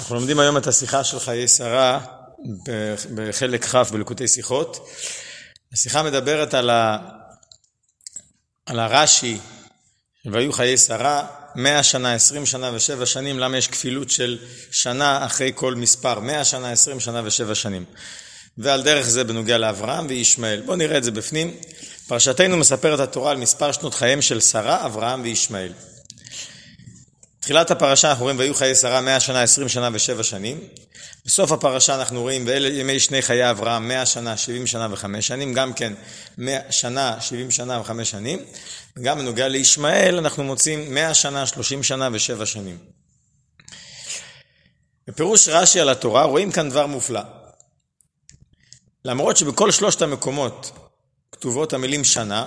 אנחנו לומדים היום את השיחה של חיי שרה בחלק כ' בלקוטי שיחות. השיחה מדברת על, ה... על הרש"י, והיו חיי שרה, מאה שנה, עשרים שנה ושבע שנים, למה יש כפילות של שנה אחרי כל מספר, מאה שנה, עשרים שנה ושבע שנים. ועל דרך זה בנוגע לאברהם וישמעאל. בואו נראה את זה בפנים. פרשתנו מספרת התורה על מספר שנות חייהם של שרה, אברהם וישמעאל. תחילת הפרשה אנחנו רואים ויהיו חיי שרה מאה שנה, עשרים שנה ושבע שנים. בסוף הפרשה אנחנו רואים ואלה ימי שני חיי אברהם מאה שנה, שבעים שנה וחמש שנים, גם כן מאה שנה, שבעים שנה וחמש שנים. וגם בנוגע לישמעאל אנחנו מוצאים מאה שנה, שלושים שנה ושבע שנים. בפירוש רש"י על התורה רואים כאן דבר מופלא. למרות שבכל שלושת המקומות כתובות המילים שנה,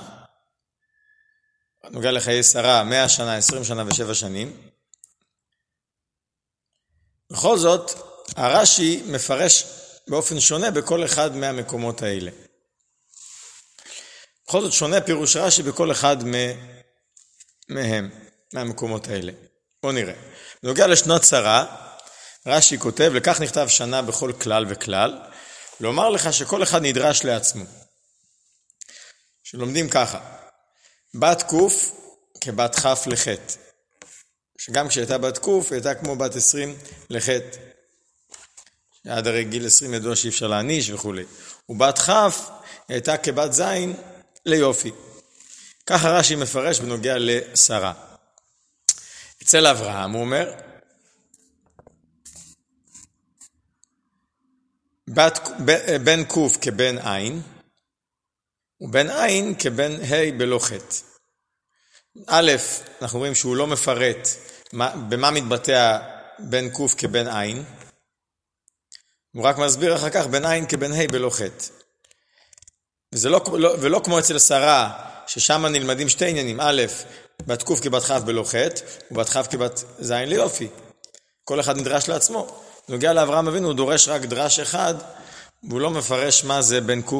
נוגע לחיי שרה, מאה שנה, עשרים שנה ושבע שנים, בכל זאת, הרש"י מפרש באופן שונה בכל אחד מהמקומות האלה. בכל זאת שונה פירוש רש"י בכל אחד מהם, מהמקומות האלה. בואו נראה. בנוגע לשנות שרה, רש"י כותב, לכך נכתב שנה בכל כלל וכלל, לומר לך שכל אחד נדרש לעצמו. שלומדים ככה, בת ק' כבת כ' לחטא. שגם כשהייתה בת ק' היא הייתה כמו בת עשרים לחטא. עד הרי גיל עשרים ידוע שאי אפשר להעניש וכולי. ובת כ' הייתה כבת ז' ליופי. ככה רש"י מפרש בנוגע לשרה. אצל אברהם הוא אומר, בת, בן ק' כבן עין, ובן עין כבן ה' בלא חטא. א', אנחנו רואים שהוא לא מפרט מה, במה מתבטא בן ק' כבן עין, הוא רק מסביר אחר כך בן עין כבן ה' בלא חטא. וזה לא, לא, ולא כמו אצל שרה, ששם נלמדים שתי עניינים, א', בת ק' כבת כ' בלא חטא, ובת כ' כבת ז' ליופי. כל אחד נדרש לעצמו. בנוגע לאברהם אבינו הוא דורש רק דרש אחד, והוא לא מפרש מה זה בן ק'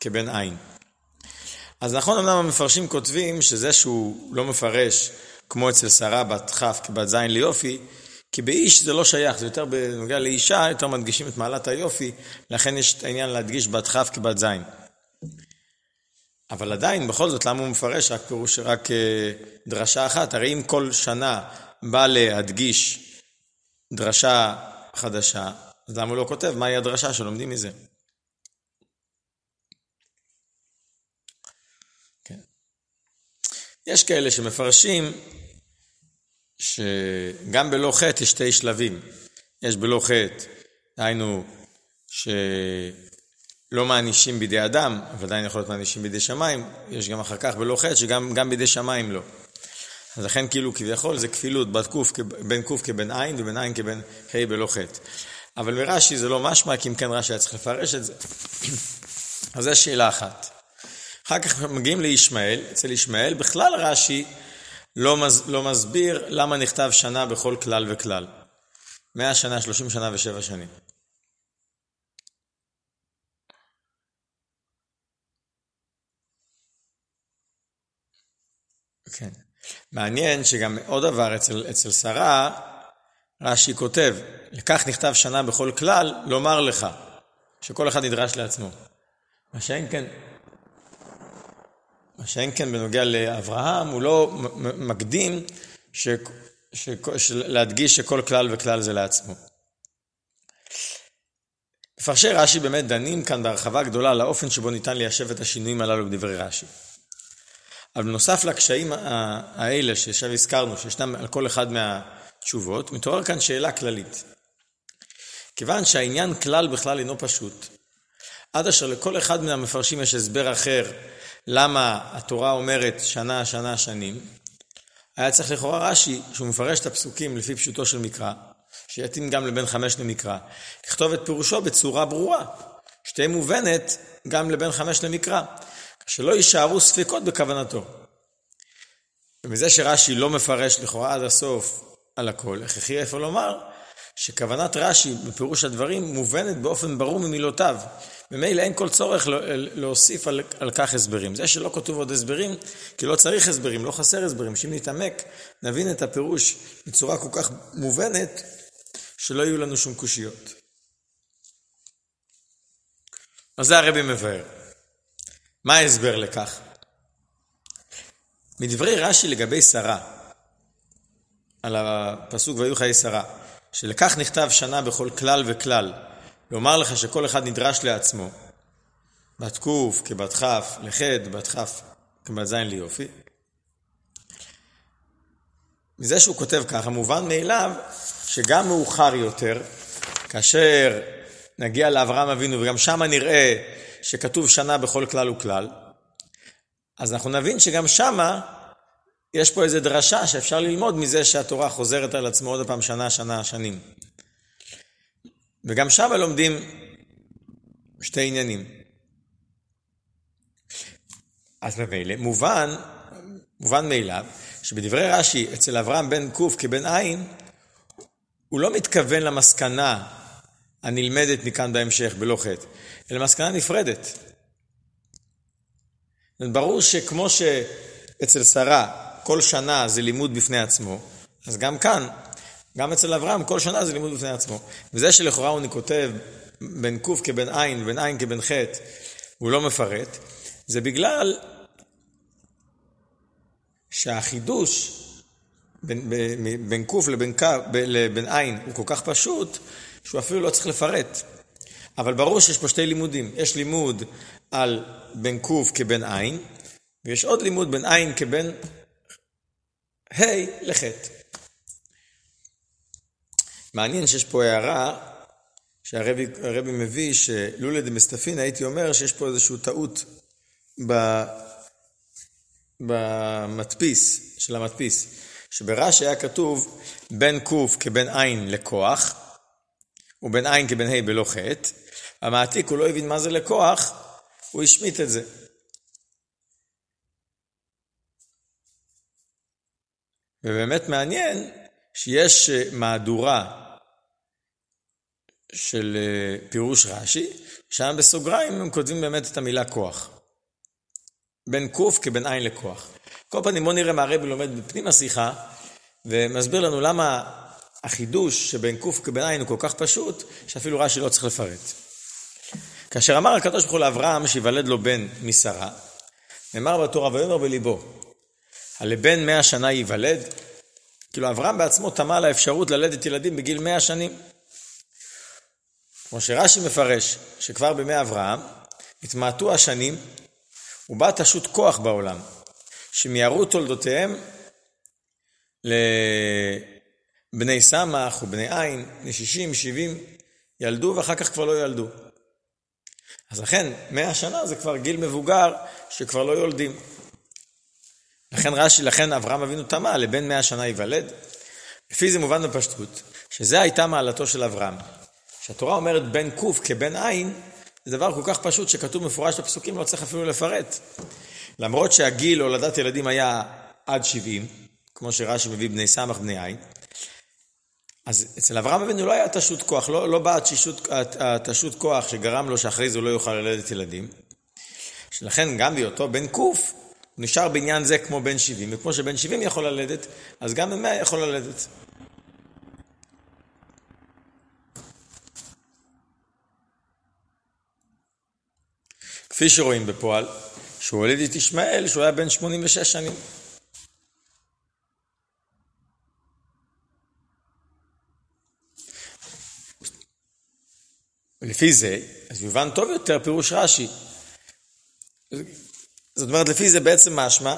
כבן עין. אז נכון אמנם המפרשים כותבים שזה שהוא לא מפרש כמו אצל שרה בת כ' כבת ז' ליופי, כי באיש זה לא שייך, זה יותר בנוגע לאישה, יותר מדגישים את מעלת היופי, לכן יש את העניין להדגיש בת כ' כבת ז'. אבל עדיין, בכל זאת, למה הוא מפרש רק פירוש, רק אה, דרשה אחת? הרי אם כל שנה בא להדגיש דרשה חדשה, אז למה הוא לא כותב מהי הדרשה שלומדים מזה? כן. יש כאלה שמפרשים שגם בלא חטא יש שתי שלבים. יש בלא חטא, דהיינו שלא מענישים בידי אדם, אבל עדיין יכול להיות מענישים בידי שמיים, יש גם אחר כך בלא חטא שגם בידי שמיים לא. אז לכן כאילו כביכול זה כפילות, בת קוף, בין קוף כבן עין ובין עין כבן ה' בלא חטא. אבל מרש"י זה לא משמע, כי אם כן רש"י היה צריך לפרש את זה. אז זו שאלה אחת. אחר כך מגיעים לישמעאל, אצל ישמעאל בכלל רש"י לא, מז, לא מסביר למה נכתב שנה בכל כלל וכלל. מאה שנה, שלושים שנה ושבע שנים. כן. מעניין שגם עוד דבר אצל, אצל שרה, רש"י כותב, לכך נכתב שנה בכל כלל, לומר לך, שכל אחד נדרש לעצמו. מה שאין כן, מה שאין כן בנוגע לאברהם, הוא לא מקדים ש... ש... ש... להדגיש שכל כלל וכלל זה לעצמו. מפרשי רש"י באמת דנים כאן בהרחבה גדולה לאופן שבו ניתן ליישב את השינויים הללו בדברי רש"י. אבל בנוסף לקשיים האלה שעכשיו הזכרנו, שישנם על כל אחד מהתשובות, מתעורר כאן שאלה כללית. כיוון שהעניין כלל בכלל אינו פשוט, עד אשר לכל אחד מן המפרשים יש הסבר אחר למה התורה אומרת שנה, שנה, שנים, היה צריך לכאורה רש"י, שהוא מפרש את הפסוקים לפי פשוטו של מקרא, שיתאים גם לבן חמש למקרא, לכתוב את פירושו בצורה ברורה, שתהיה מובנת גם לבן חמש למקרא, שלא יישארו ספקות בכוונתו. ומזה שרש"י לא מפרש לכאורה עד הסוף על הכל, הכרחי איפה לומר שכוונת רש"י בפירוש הדברים מובנת באופן ברור ממילותיו. ממילא אין כל צורך להוסיף על, על כך הסברים. זה שלא כתוב עוד הסברים, כי לא צריך הסברים, לא חסר הסברים. שאם נתעמק, נבין את הפירוש בצורה כל כך מובנת, שלא יהיו לנו שום קושיות. אז זה הרבי מבאר. מה ההסבר לכך? מדברי רש"י לגבי שרה, על הפסוק ויהיו חיי שרה, שלכך נכתב שנה בכל כלל וכלל, לומר לך שכל אחד נדרש לעצמו, בת ק' כבת כ', לח', בת כ' כבת ז' ליופי. מזה שהוא כותב ככה, מובן מאליו שגם מאוחר יותר, כאשר נגיע לאברהם אבינו וגם שם נראה שכתוב שנה בכל כלל וכלל, אז אנחנו נבין שגם שמה יש פה איזו דרשה שאפשר ללמוד מזה שהתורה חוזרת על עצמו עוד פעם שנה, שנה, שנים. וגם שמה לומדים שתי עניינים. אז ממילא, מובן, מובן מאליו, שבדברי רש"י, אצל אברהם בן ק' כבן עין, הוא לא מתכוון למסקנה הנלמדת מכאן בהמשך, בלא חטא, אלא מסקנה נפרדת. ברור שכמו שאצל שרה כל שנה זה לימוד בפני עצמו, אז גם כאן, גם אצל אברהם, כל שנה זה לימוד בפני עצמו. וזה שלכאורה הוא כותב בין ק' כבן עין, בין עין כבן חטא, הוא לא מפרט, זה בגלל שהחידוש בין, בין ק' לבין, לבין עין הוא כל כך פשוט, שהוא אפילו לא צריך לפרט. אבל ברור שיש פה שתי לימודים. יש לימוד על בן ק' כבן עין, ויש עוד לימוד בין עין כבן ה' לח'. מעניין שיש פה הערה שהרבי מביא שלולא דמסטפין הייתי אומר שיש פה איזושהי טעות ב, במדפיס, של המדפיס, שברש"י היה כתוב בין ק' כבין עין לכוח ובין עין כבין ה' בלא חטא, המעתיק הוא לא הבין מה זה לכוח, הוא השמיט את זה. ובאמת מעניין שיש אה, מהדורה של אה, פירוש רש"י, שם בסוגריים הם כותבים באמת את המילה כוח. בין ק' כבין עין לכוח. כל פנים בואו נראה מה הרבי לומד בפנים השיחה, ומסביר לנו למה החידוש שבין ק' כבין עין הוא כל כך פשוט, שאפילו רש"י לא צריך לפרט. כאשר אמר הקדוש ברוך הוא לאברהם שיוולד לו בן משרה, נאמר בתורה ויאמר בליבו, הלבן מאה שנה ייוולד? כאילו אברהם בעצמו תמה על האפשרות ללדת ילדים בגיל מאה שנים. כמו שרש"י מפרש, שכבר בימי אברהם התמעטו השנים ובא תשות כוח בעולם, שמיהרו תולדותיהם לבני סמך ובני עין, בני שישים, שבעים, ילדו ואחר כך כבר לא ילדו. אז לכן, מאה שנה זה כבר גיל מבוגר שכבר לא יולדים. לכן רש"י, לכן אברהם אבינו תמה, לבן מאה שנה ייוולד. לפי זה מובן בפשטות, שזה הייתה מעלתו של אברהם. כשהתורה אומרת בן ק' כבן עין, זה דבר כל כך פשוט שכתוב מפורש בפסוקים, לא צריך אפילו לפרט. למרות שהגיל להולדת ילדים היה עד 70, כמו שרש"י מביא בני סמך בני עין, אז אצל אברהם אבינו לא היה תשות כוח, לא, לא באה התשות כוח שגרם לו שאחרי זה הוא לא יוכל ללדת ילדים. שלכן גם בהיותו בן ק' הוא נשאר בעניין זה כמו בן 70, וכמו שבן 70 יכול ללדת, אז גם בן 100 יכול ללדת. כפי שרואים בפועל, שהוא הוליד את ישמעאל, שהוא היה בן 86 שנים. ולפי זה, אז יובן טוב יותר פירוש רש"י. זאת אומרת, לפי זה בעצם משמע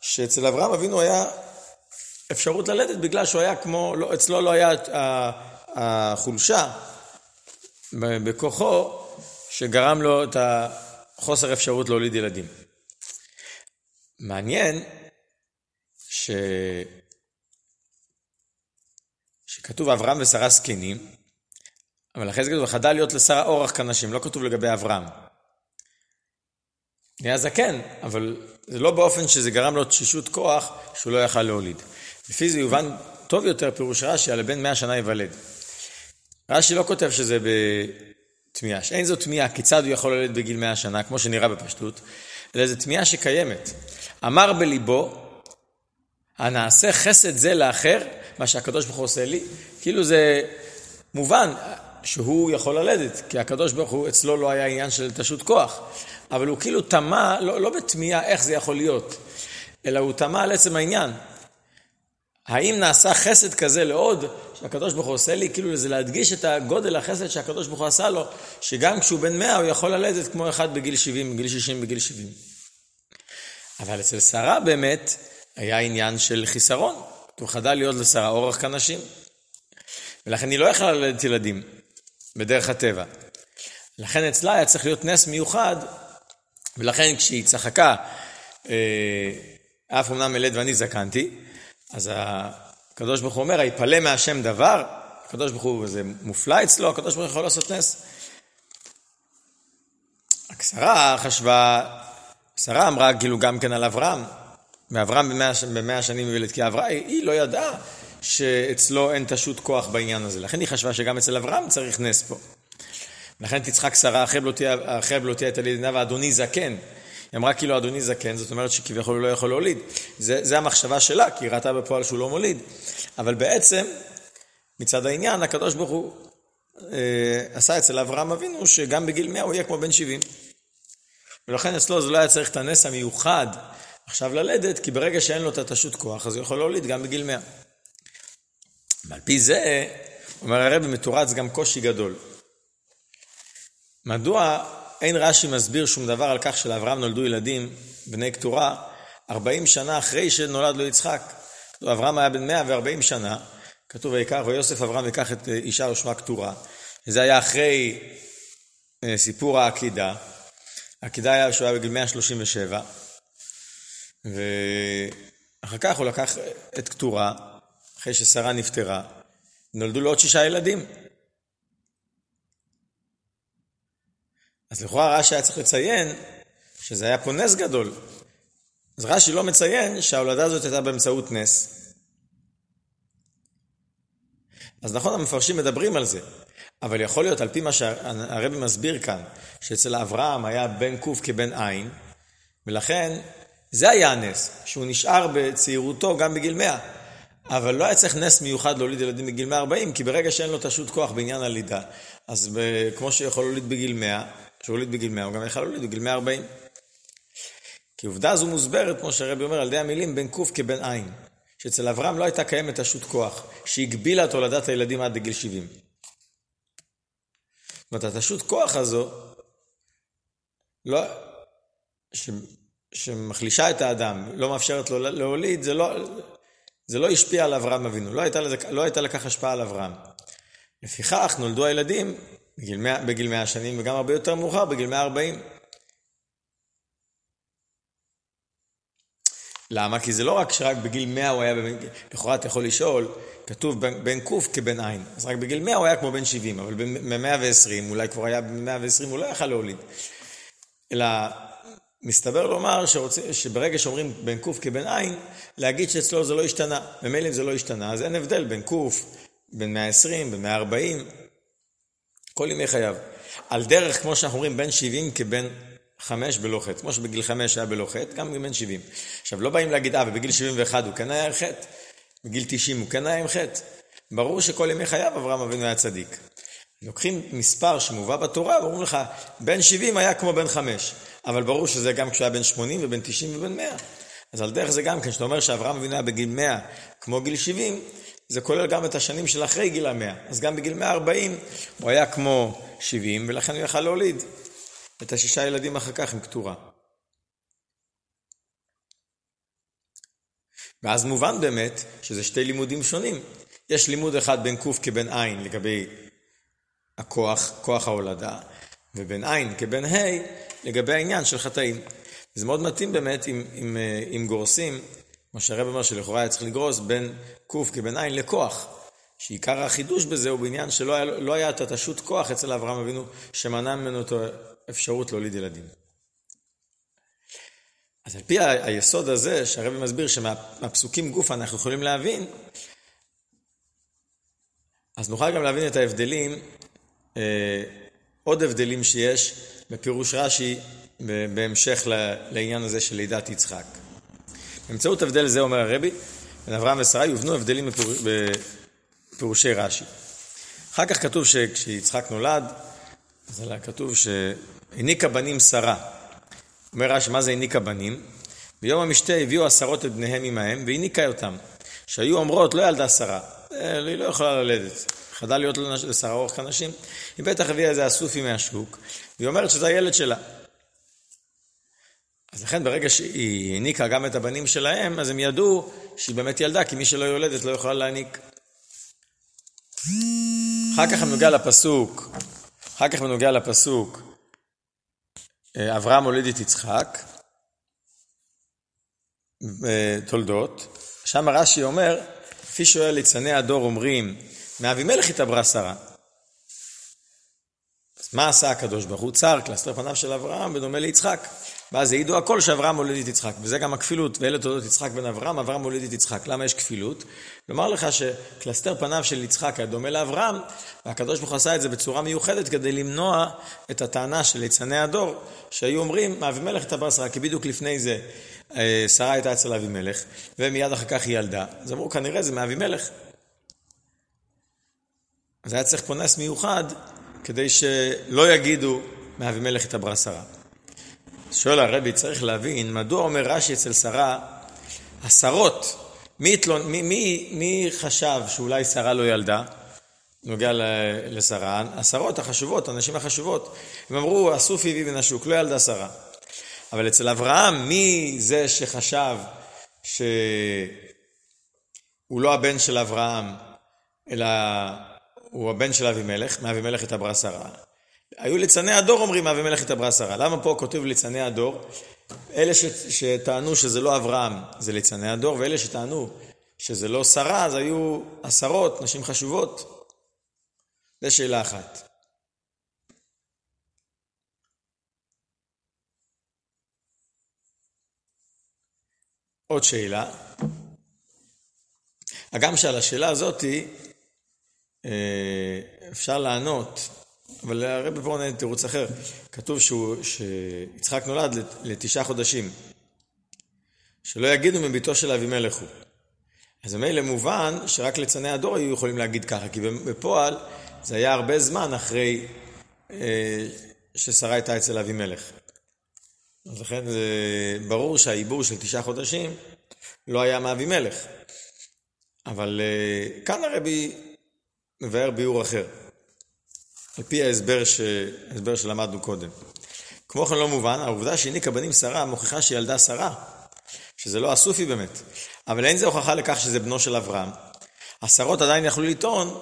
שאצל אברהם אבינו היה אפשרות ללדת בגלל שהוא היה כמו, לא, אצלו לא היה החולשה בכוחו שגרם לו את החוסר אפשרות להוליד ילדים. מעניין ש... שכתוב אברהם ושרה זקנים, אבל אחרי זה כתוב, חדל להיות לשרה אורח כנשים, לא כתוב לגבי אברהם. נהיה זקן, אבל זה לא באופן שזה גרם לו תשישות כוח שהוא לא יכל להוליד. לפי זה יובן טוב יותר פירוש רש"י על הבן מאה שנה ייוולד. רש"י לא כותב שזה בתמיהה, שאין זו תמיהה כיצד הוא יכול ללדת בגיל מאה שנה, כמו שנראה בפשטות, אלא זו תמיהה שקיימת. אמר בליבו, הנעשה חסד זה לאחר, מה שהקדוש ברוך הוא עושה לי, כאילו זה מובן שהוא יכול ללדת, כי הקדוש ברוך הוא, אצלו לא היה עניין של תשות כוח, אבל הוא כאילו תמה, לא, לא בתמיהה איך זה יכול להיות, אלא הוא תמה על עצם העניין. האם נעשה חסד כזה לעוד, שהקדוש ברוך הוא עושה לי, כאילו זה להדגיש את הגודל החסד שהקדוש ברוך הוא עשה לו, שגם כשהוא בן מאה הוא יכול ללדת כמו אחד בגיל 70, בגיל 60, בגיל 70. אבל אצל שרה באמת היה עניין של חיסרון. הוא חדל להיות לשרה אורח כנשים. ולכן היא לא יכלה ללדת ילדים, בדרך הטבע. לכן אצלה היה צריך להיות נס מיוחד, ולכן כשהיא צחקה, אה, אף אמנם אלד ואני זקנתי, אז הקדוש ברוך הוא אומר, היפלא מהשם דבר, הקדוש ברוך הוא, זה מופלא אצלו, הקדוש ברוך הוא יכול לעשות נס. רק חשבה, שרה אמרה כאילו גם כן על אברהם, ואברהם במאה, במאה שנים יולד, כי אברהם, היא לא ידעה שאצלו אין תשות כוח בעניין הזה, לכן היא חשבה שגם אצל אברהם צריך נס פה. לכן תצחק שרה אחרי בלותי את הלידה ואדוני זקן. היא אמרה כאילו אדוני זקן, זאת אומרת שכביכול הוא לא יכול להוליד. זה, זה המחשבה שלה, כי היא ראתה בפועל שהוא לא מוליד. אבל בעצם, מצד העניין, הקדוש ברוך הוא אה, עשה אצל אברהם אבינו שגם בגיל 100 הוא יהיה כמו בן 70. ולכן אצלו זה לא היה צריך את הנס המיוחד עכשיו ללדת, כי ברגע שאין לו את התשות כוח, אז הוא יכול להוליד גם בגיל 100. ועל פי זה, אומר הרבי, מתורץ גם קושי גדול. מדוע אין רש"י מסביר שום דבר על כך שלאברהם נולדו ילדים, בני קטורה, 40 שנה אחרי שנולד לו יצחק. אברהם היה בן 140 שנה, כתוב ויקח, ויוסף אברהם ייקח את אישה ושמה קטורה. זה היה אחרי אה, סיפור העקידה. העקידה היה שהוא היה בגיל 137, ואחר כך הוא לקח את קטורה, אחרי ששרה נפטרה, נולדו לו עוד שישה ילדים. אז לכאורה רש"י היה צריך לציין שזה היה פה נס גדול. אז רש"י לא מציין שההולדה הזאת הייתה באמצעות נס. אז נכון, המפרשים מדברים על זה, אבל יכול להיות, על פי מה שהרבי מסביר כאן, שאצל אברהם היה בן ק' כבן עין, ולכן זה היה הנס, שהוא נשאר בצעירותו גם בגיל 100. אבל לא היה צריך נס מיוחד להוליד ילדים בגיל 140, כי ברגע שאין לו תשות כוח בעניין הלידה, אז ב, כמו שיכול להוליד בגיל 100, כשהוא הוליד בגיל 100, הוא גם יכול להוליד בגיל 140. כי עובדה זו מוסברת, כמו שהרבי אומר, על ידי המילים בין ק' כבין עין. שאצל אברהם לא הייתה קיימת תשות כוח, שהגבילה את הולדת הילדים עד לגיל 70. זאת אומרת, התשות כוח הזו, לא, ש, שמחלישה את האדם, לא מאפשרת לו להוליד, זה לא, זה לא השפיע על אברהם אבינו, לא הייתה, לא הייתה לכך השפעה על אברהם. לפיכך נולדו הילדים בגיל 100, בגיל 100 שנים וגם הרבה יותר מאוחר, בגיל 140. למה? כי זה לא רק שרק בגיל 100 הוא היה, לכאורה אתה יכול לשאול, כתוב בין ק' כבן עין, אז רק בגיל 100 הוא היה כמו בן 70, אבל ב-120, אולי כבר היה ב-120, הוא לא יכל להוליד. אלא מסתבר לומר שרוצה, שברגע שאומרים בין ק' כבן עין, להגיד שאצלו זה לא השתנה. ממילא אם זה לא השתנה, אז אין הבדל בין ק', בין 120, בין 140, כל ימי חייו. על דרך, כמו שאנחנו אומרים, בין 70 כבן חמש בלא חטא. כמו שבגיל חמש היה בלא חטא, גם בן 70. עכשיו, לא באים להגיד, אה, ובגיל 71 הוא כן היה עם חטא, בגיל 90 הוא כן היה עם חטא. ברור שכל ימי חייו אברהם אבינו היה צדיק. לוקחים מספר שמובא בתורה ואומרים לך, בן 70 היה כמו בן 5. אבל ברור שזה גם כשהוא היה בן 80 ובן 90 ובן 100. אז על דרך זה גם כן, כשאתה אומר שאברהם אבינו היה בגיל 100 כמו גיל 70, זה כולל גם את השנים של אחרי גיל המאה. אז גם בגיל 140 הוא היה כמו 70, ולכן הוא יכל להוליד את השישה ילדים אחר כך עם קטורה. ואז מובן באמת שזה שתי לימודים שונים. יש לימוד אחד בין ק' כבין עין לגבי הכוח, כוח ההולדה, ובין עין כבין ה' לגבי העניין של חטאים. זה מאוד מתאים באמת אם, אם, אם גורסים כמו שהרב אומר שלכאורה היה צריך לגרוס בין ק' כבין עין לכוח. שעיקר החידוש בזה הוא בעניין שלא היה, לא היה את התשות כוח אצל אברהם אבינו, שמנע ממנו את האפשרות להוליד ילדים. אז על פי היסוד הזה, שהרבי מסביר שמהפסוקים גוף אנחנו יכולים להבין, אז נוכל גם להבין את ההבדלים, אה, עוד הבדלים שיש בפירוש רש"י בהמשך לעניין הזה של לידת יצחק. באמצעות הבדל זה, אומר הרבי, בין אברהם ושרה יובנו הבדלים בפירושי רש"י. אחר כך כתוב שכשיצחק נולד, אז כתוב שהניקה בנים שרה. אומר רש"י, מה זה הניקה בנים? ביום המשתה הביאו עשרות את בניהם עמהם והניקה אותם. שהיו אומרות, לא ילדה שרה, אה, היא לא יכולה ללדת. חדל להיות לשרה אורך כנשים, היא בטח הביאה איזה אסופי מהשוק, והיא אומרת שזה הילד שלה. אז לכן ברגע שהיא העניקה גם את הבנים שלהם, אז הם ידעו שהיא באמת ילדה, כי מי שלא יולדת לא יכולה להעניק. אחר כך בנוגע לפסוק, אחר כך בנוגע לפסוק, אה, אברהם הוליד את יצחק, בתולדות, שם רש"י אומר, כפי שואל ליצני הדור אומרים, מאבימלך התעברה שרה. אז מה עשה הקדוש ברוך הוא? צר קלסתר פניו של אברהם בדומה ליצחק. ואז העידו הכל שאברהם מוליד את יצחק, וזה גם הכפילות, ואלה תולדות יצחק בן אברהם, אברהם מוליד את יצחק. למה יש כפילות? לומר לך שקלסתר פניו של יצחק היה דומה לאברהם, והקדוש ברוך הוא עשה את זה בצורה מיוחדת כדי למנוע את הטענה של ליצני הדור, שהיו אומרים, מאבימלך התעברה שרה, כי בדיוק לפני זה אה, שרה הייתה אצל אבימלך, ומיד אחר כך היא ילדה. אז אמרו, כנראה זה מאבימלך. אז היה צריך פה נס מיוחד, כדי שלא יגידו מאבימלך התעברה שרה. שואל הרבי, צריך להבין, מדוע אומר רש"י אצל שרה, עשרות, מי, מי, מי, מי חשב שאולי שרה לא ילדה? נוגע לשרה, עשרות החשובות, הנשים החשובות, הם אמרו, אסוף הביא מן השוק, לא ילדה שרה. אבל אצל אברהם, מי זה שחשב שהוא לא הבן של אברהם, אלא הוא הבן של אבימלך, מאבימלך התעברה שרה? היו ליצני הדור אומרים אבימלך התעברה שרה. למה פה כותב ליצני הדור? אלה ש, שטענו שזה לא אברהם זה ליצני הדור, ואלה שטענו שזה לא שרה, אז היו עשרות, נשים חשובות. זו שאלה אחת. עוד שאלה. הגם שעל השאלה הזאתי אפשר לענות אבל הרב פה עונה תירוץ אחר. כתוב שהוא, שיצחק נולד לתשעה חודשים. שלא יגידו מביתו של אבימלך הוא. אז מילא מובן שרק ליצני הדור היו יכולים להגיד ככה, כי בפועל זה היה הרבה זמן אחרי אה, ששרה הייתה אצל אבימלך. אז לכן זה ברור שהעיבור של תשעה חודשים לא היה מאבימלך. אבל אה, כאן הרבי מבאר ביאור אחר. על פי ההסבר, ש... ההסבר שלמדנו קודם. כמו כן לא מובן, העובדה שהניקה בנים שרה מוכיחה שהיא ילדה שרה, שזה לא אסופי באמת, אבל אין זה הוכחה לכך שזה בנו של אברהם. השרות עדיין יכלו לטעון,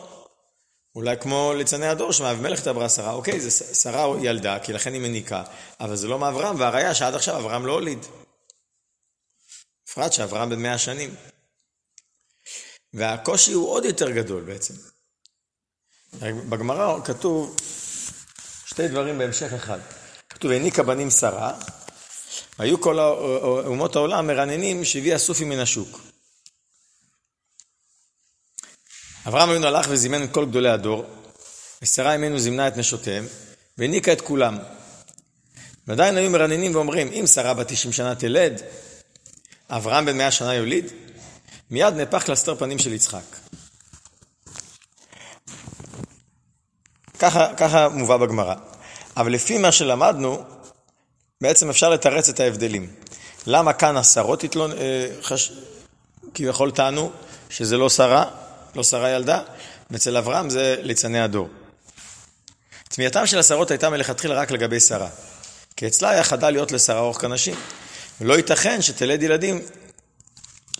אולי כמו ליצני הדור שמאבימלך תעברה שרה, אוקיי, זה שרה ילדה, כי לכן היא מניקה, אבל זה לא מאברהם, והראיה שעד עכשיו אברהם לא הוליד. בפרט שאברהם בן מאה שנים. והקושי הוא עוד יותר גדול בעצם. בגמרא כתוב שתי דברים בהמשך אחד. כתוב, העניקה בנים שרה, והיו כל אומות העולם מרננים שהביא הסופי מן השוק. אברהם אבינו הלך וזימן את כל גדולי הדור, ושרה אמנו זימנה את נשותיהם, והניקה את כולם. ועדיין היו מרננים ואומרים, אם שרה בת 90 שנה תלד, אברהם בן 100 שנה יוליד, מיד נהפך קלסתר פנים של יצחק. ככה, ככה מובא בגמרא. אבל לפי מה שלמדנו, בעצם אפשר לתרץ את ההבדלים. למה כאן עשרות התלונ... אה, חש... כביכול טענו שזה לא שרה, לא שרה ילדה, ואצל אברהם זה ליצני הדור. תמיהתם של עשרות הייתה מלכתחילה רק לגבי שרה, כי אצלה היה חדל להיות לשרה אורך כנשים. ולא ייתכן שתלד ילדים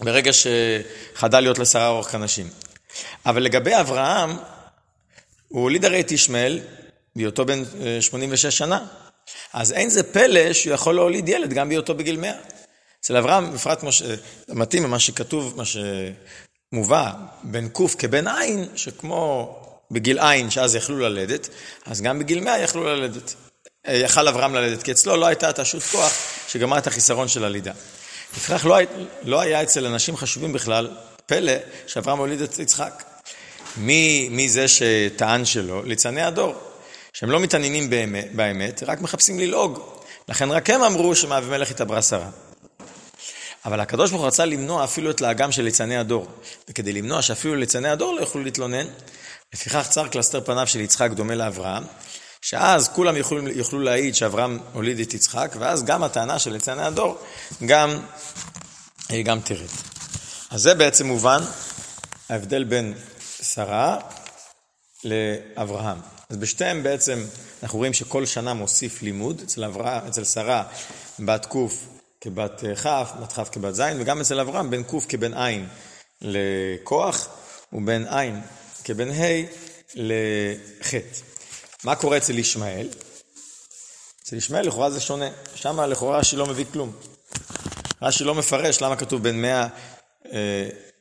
ברגע שחדל להיות לשרה אורך כנשים. אבל לגבי אברהם, הוא הוליד הרי את ישמעאל, בהיותו בן 86 אה, שנה. אז אין זה פלא שהוא יכול להוליד ילד גם בהיותו בגיל 100. אצל אברהם, בפרט כמו ש... מתאים למה שכתוב, מה שמובא, בן קוף כבן עין, שכמו בגיל עין, שאז יכלו ללדת, אז גם בגיל 100 יכלו ללדת. אה, יכל אברהם ללדת, כי אצלו לא הייתה את השוט כוח שגמרה את החיסרון של הלידה. לפיכך לא, לא היה אצל אנשים חשובים בכלל פלא שאברהם הוליד את יצחק. מי, מי זה שטען שלא? ליצני הדור, שהם לא מתעניינים באמת, באמת, רק מחפשים ללעוג. לכן רק הם אמרו שמאבימלך התעברה שרה. אבל הקדוש ברוך הוא רצה למנוע אפילו את לאגם של ליצני הדור. וכדי למנוע שאפילו ליצני הדור לא יוכלו להתלונן, לפיכך צר קלסתר פניו של יצחק דומה לאברהם, שאז כולם יוכלו, יוכלו להעיד שאברהם הוליד את יצחק, ואז גם הטענה של ליצני הדור גם, גם תרד. אז זה בעצם מובן ההבדל בין שרה לאברהם. אז בשתיהם בעצם אנחנו רואים שכל שנה מוסיף לימוד, אצל, אברהם, אצל שרה בת ק' כבת כ', בת כ' כבת ז', וגם אצל אברהם בין ק' כבן ע' לכוח, ובין ע' כבן ה' לח'. מה קורה אצל ישמעאל? אצל ישמעאל לכאורה זה שונה, שם לכאורה רש"י לא מביא כלום. רש"י לא מפרש למה כתוב בין 100,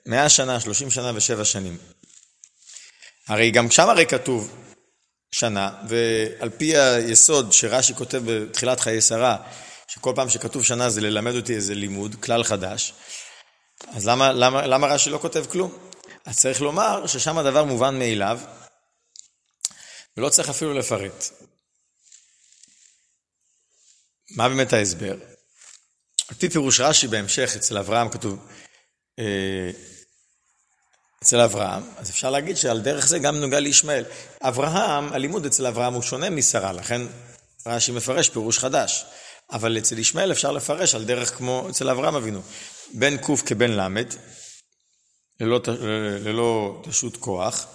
100 אה, שנה, 30 שנה ושבע שנים. הרי גם שם הרי כתוב שנה, ועל פי היסוד שרש"י כותב בתחילת חיי שרה, שכל פעם שכתוב שנה זה ללמד אותי איזה לימוד, כלל חדש, אז למה, למה, למה רש"י לא כותב כלום? אז צריך לומר ששם הדבר מובן מאליו, ולא צריך אפילו לפרט. מה באמת ההסבר? על פי פירוש רש"י בהמשך, אצל אברהם כתוב, אה, אצל אברהם, אז אפשר להגיד שעל דרך זה גם נוגע לישמעאל. אברהם, הלימוד אצל אברהם הוא שונה משרה, לכן רש"י מפרש פירוש חדש. אבל אצל ישמעאל אפשר לפרש על דרך כמו אצל אברהם אבינו. בן ק' כבן ל', ללא, ללא תשות כוח,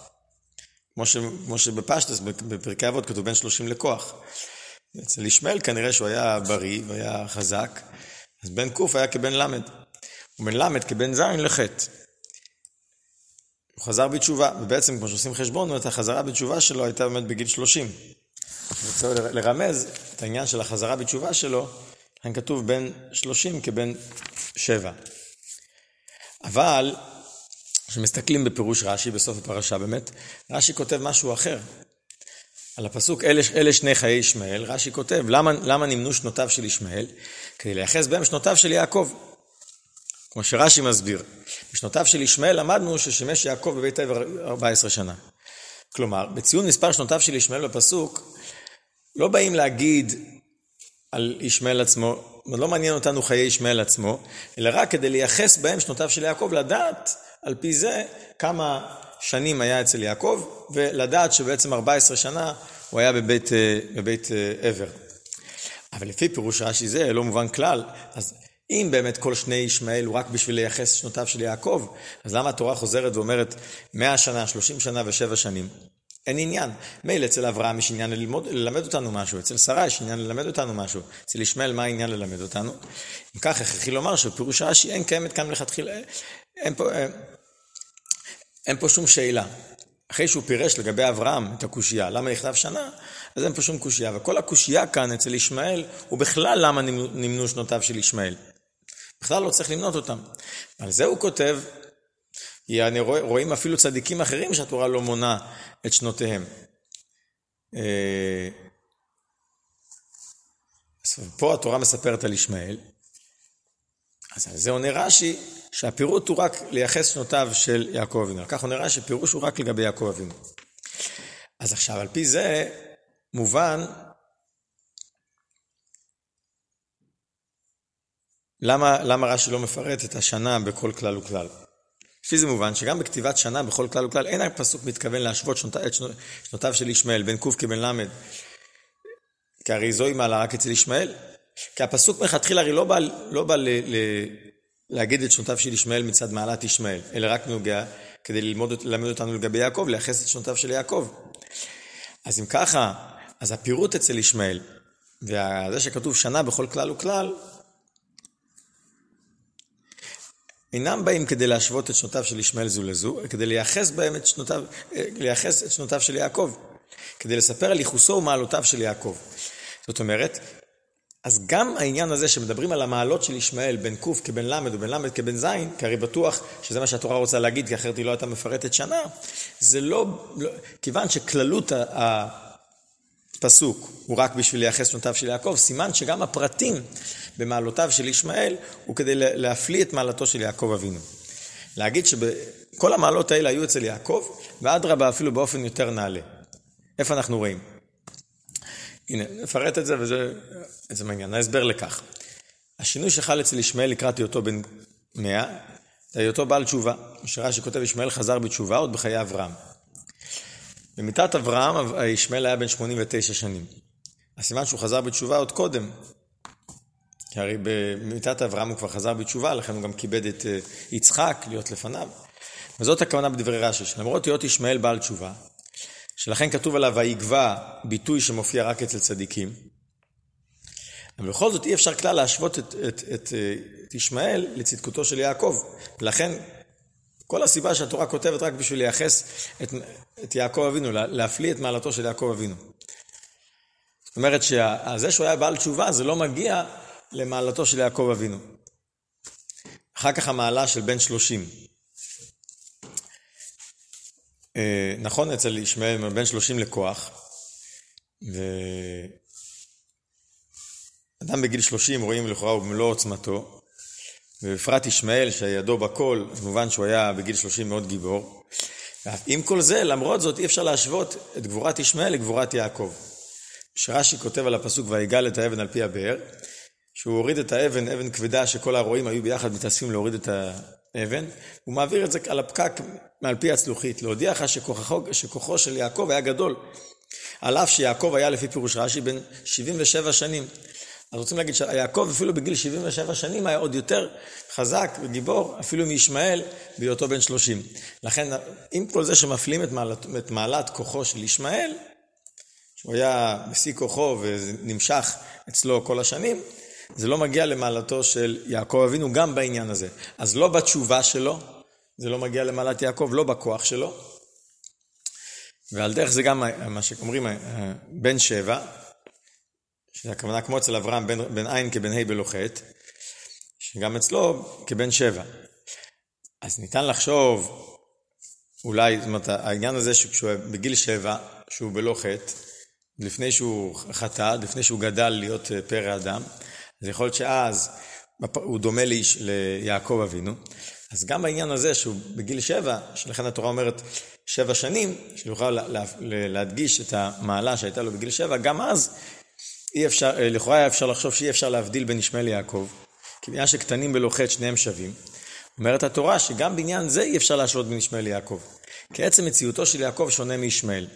כמו, ש, כמו שבפשטס, בפרקי אבות כתוב בן שלושים לכוח. אצל ישמעאל כנראה שהוא היה בריא והיה חזק, אז בן ק' היה כבן ל', ובן ל' כבן ז' לחטא. הוא חזר בתשובה, ובעצם כמו שעושים חשבון, את החזרה בתשובה שלו הייתה באמת בגיל 30. אני רוצה לרמז את העניין של החזרה בתשובה שלו, כאן כתוב בין 30 כבין 7. אבל, כשמסתכלים בפירוש רש"י, בסוף הפרשה באמת, רש"י כותב משהו אחר. על הפסוק, אלה, אלה שני חיי ישמעאל, רש"י כותב, למה, למה נמנו שנותיו של ישמעאל? כדי לייחס בהם שנותיו של יעקב. כמו שרש"י מסביר, בשנותיו של ישמעאל למדנו ששימש יעקב בבית העבר 14 שנה. כלומר, בציון מספר שנותיו של ישמעאל בפסוק, לא באים להגיד על ישמעאל עצמו, לא מעניין אותנו חיי ישמעאל עצמו, אלא רק כדי לייחס בהם שנותיו של יעקב, לדעת על פי זה כמה שנים היה אצל יעקב, ולדעת שבעצם 14 שנה הוא היה בבית, אה, בבית אה, עבר. אבל לפי פירוש רש"י זה לא מובן כלל, אז אם באמת כל שני ישמעאל הוא רק בשביל לייחס שנותיו של יעקב, אז למה התורה חוזרת ואומרת 100 שנה, 30 שנה ושבע שנים? אין עניין. מילא אצל אברהם יש עניין ללמוד, ללמד אותנו משהו, אצל שרה יש עניין ללמד אותנו משהו, אצל ישמעאל מה העניין ללמד אותנו? אם כך, הכרחי לומר שפירוש רש"י אין קיימת כאן מלכתחילה, אין אין, אין פה שום שאלה. אחרי שהוא פירש לגבי אברהם את הקושייה, למה נכתב שנה, אז אין פה שום קושייה. וכל הקושייה כאן אצל ישמעאל, הוא בכלל למה נמנו שנותיו של ישמעאל. בכלל לא צריך למנות אותם. על זה הוא כותב, יעני רואים אפילו צדיקים אחרים שהתורה לא מונה את שנותיהם. אה, פה התורה מספרת על ישמעאל, אז על זה עונה רש"י, שהפירוט הוא רק לייחס שנותיו של יעקב אבינו. כך עונה רש"י, פירוש הוא רק לגבי יעקב אבינו. אז עכשיו, על פי זה, מובן למה, למה רש"י לא מפרט את השנה בכל כלל וכלל? לפי זה מובן שגם בכתיבת שנה בכל כלל וכלל אין הפסוק מתכוון להשוות שנות, את שנותיו של ישמעאל בין ק' כבן ל', כי הרי זוהי מעלה רק אצל ישמעאל. כי הפסוק מלכתחילה הרי לא בא, לא בא ל, ל, להגיד את שנותיו של ישמעאל מצד מעלת ישמעאל, אלא רק נוגע כדי ללמוד, ללמד אותנו לגבי יעקב, לייחס את שנותיו של יעקב. אז אם ככה, אז הפירוט אצל ישמעאל, וזה שכתוב שנה בכל כלל וכלל, אינם באים כדי להשוות את שנותיו של ישמעאל זו לזו, כדי לייחס בהם את שנותיו, אה, לייחס את שנותיו של יעקב, כדי לספר על ייחוסו ומעלותיו של יעקב. זאת אומרת, אז גם העניין הזה שמדברים על המעלות של ישמעאל בין ק' כבן ל' ובין ל' כבן ז', כי הרי בטוח שזה מה שהתורה רוצה להגיד, כי אחרת היא לא הייתה מפרטת שנה, זה לא, לא כיוון שכללות הפסוק הוא רק בשביל לייחס שנותיו של יעקב, סימן שגם הפרטים במעלותיו של ישמעאל הוא כדי להפליא את מעלתו של יעקב אבינו. להגיד שכל המעלות האלה היו אצל יעקב, ואדרבה אפילו באופן יותר נעלה. איפה אנחנו רואים? הנה, נפרט את זה וזה מעניין. ההסבר לכך. השינוי שחל אצל ישמעאל לקראת היותו בן מאה, זה היותו בעל תשובה. שרש"י כותב, ישמעאל חזר בתשובה עוד בחיי אברהם. במיתת אברהם, ישמעאל היה בן 89 שנים. הסימן שהוא חזר בתשובה עוד קודם. כי הרי במיתת אברהם הוא כבר חזר בתשובה, לכן הוא גם כיבד את אה, יצחק להיות לפניו. וזאת הכוונה בדברי רש"י, שלמרות היות ישמעאל בעל תשובה, שלכן כתוב עליו ויגבע ביטוי שמופיע רק אצל צדיקים, אבל בכל זאת אי אפשר כלל להשוות את, את, את, אה, את ישמעאל לצדקותו של יעקב. לכן כל הסיבה שהתורה כותבת רק בשביל לייחס את, את יעקב אבינו, להפליא את מעלתו של יעקב אבינו. זאת אומרת שזה שהוא היה בעל תשובה זה לא מגיע למעלתו של יעקב אבינו. אחר כך המעלה של בן שלושים. אה, נכון אצל ישמעאל בן שלושים לכוח, ואדם בגיל שלושים רואים לכאורה הוא במלוא עוצמתו, ובפרט ישמעאל שידו בכל, כמובן שהוא היה בגיל שלושים מאוד גיבור. עם כל זה, למרות זאת, אי אפשר להשוות את גבורת ישמעאל לגבורת יעקב. שרש"י כותב על הפסוק ויגל את האבן על פי הבאר, שהוא הוריד את האבן, אבן כבדה שכל הרועים היו ביחד מתאספים להוריד את האבן, הוא מעביר את זה על הפקק מעל פי הצלוחית, להודיע לך שכוחו, שכוחו של יעקב היה גדול. על אף שיעקב היה לפי פירוש רש"י בן 77 שנים. אז רוצים להגיד שיעקב אפילו בגיל 77 שנים היה עוד יותר חזק וגיבור אפילו מישמעאל בהיותו בן 30. לכן עם כל זה שמפלים את מעלת, את מעלת כוחו של ישמעאל, שהוא היה בשיא כוחו ונמשך אצלו כל השנים, זה לא מגיע למעלתו של יעקב אבינו גם בעניין הזה. אז לא בתשובה שלו, זה לא מגיע למעלת יעקב, לא בכוח שלו. ועל דרך זה גם מה שאומרים בן שבע, שזה הכוונה כמו אצל אברהם, בן, בן עין כבן ה' בלא חטא, שגם אצלו כבן שבע. אז ניתן לחשוב, אולי, זאת אומרת, העניין הזה שכשהוא בגיל שבע, שהוא בלא חטא, לפני שהוא חטא, לפני שהוא גדל להיות אה, פרא אדם, אז יכול להיות שאז הוא דומה ליש, ליעקב אבינו. אז גם בעניין הזה שהוא בגיל שבע, שלכן התורה אומרת שבע שנים, שיוכל לה, להדגיש את המעלה שהייתה לו בגיל שבע, גם אז אי אפשר, אה, לכאורה היה אפשר לחשוב שאי אפשר להבדיל בין ישמעאל ליעקב, כי בגלל שקטנים בלוחת שניהם שווים. אומרת התורה שגם בעניין זה אי אפשר להשוות בין ישמעאל ליעקב. כי עצם מציאותו של יעקב שונה מישמעאל.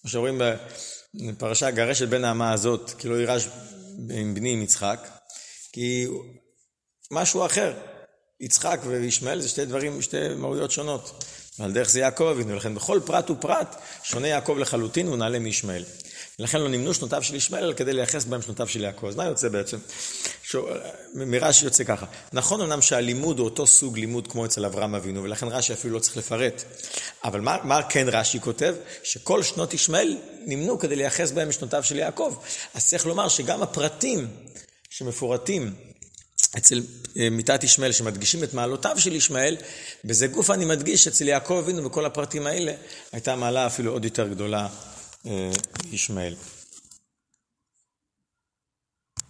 כמו שאומרים בפרשה גרשת בן האמה הזאת, כי לא יירש עם בני עם יצחק, כי משהו אחר. יצחק וישמעאל זה שתי דברים, שתי מהויות שונות. ועל דרך זה יעקב אבינו, לכן בכל פרט ופרט שונה יעקב לחלוטין והוא נעלה מישמעאל. ולכן לא נמנו שנותיו של ישמעאל, כדי לייחס בהם שנותיו של יעקב. אז מה יוצא בעצם? מרש"י יוצא ככה. נכון אמנם שהלימוד הוא אותו סוג לימוד כמו אצל אברהם אבינו, ולכן רש"י אפילו לא צריך לפרט. אבל מה, מה כן רש"י כותב? שכל שנות ישמעאל נמנו כדי לייחס בהם שנותיו של יעקב. אז צריך לומר שגם הפרטים שמפורטים אצל אה, מיתת ישמעאל, שמדגישים את מעלותיו של ישמעאל, בזה גוף אני מדגיש אצל יעקב אבינו בכל הפרטים האלה, הייתה מעלה אפילו עוד יותר גדולה אה, ישמעאל.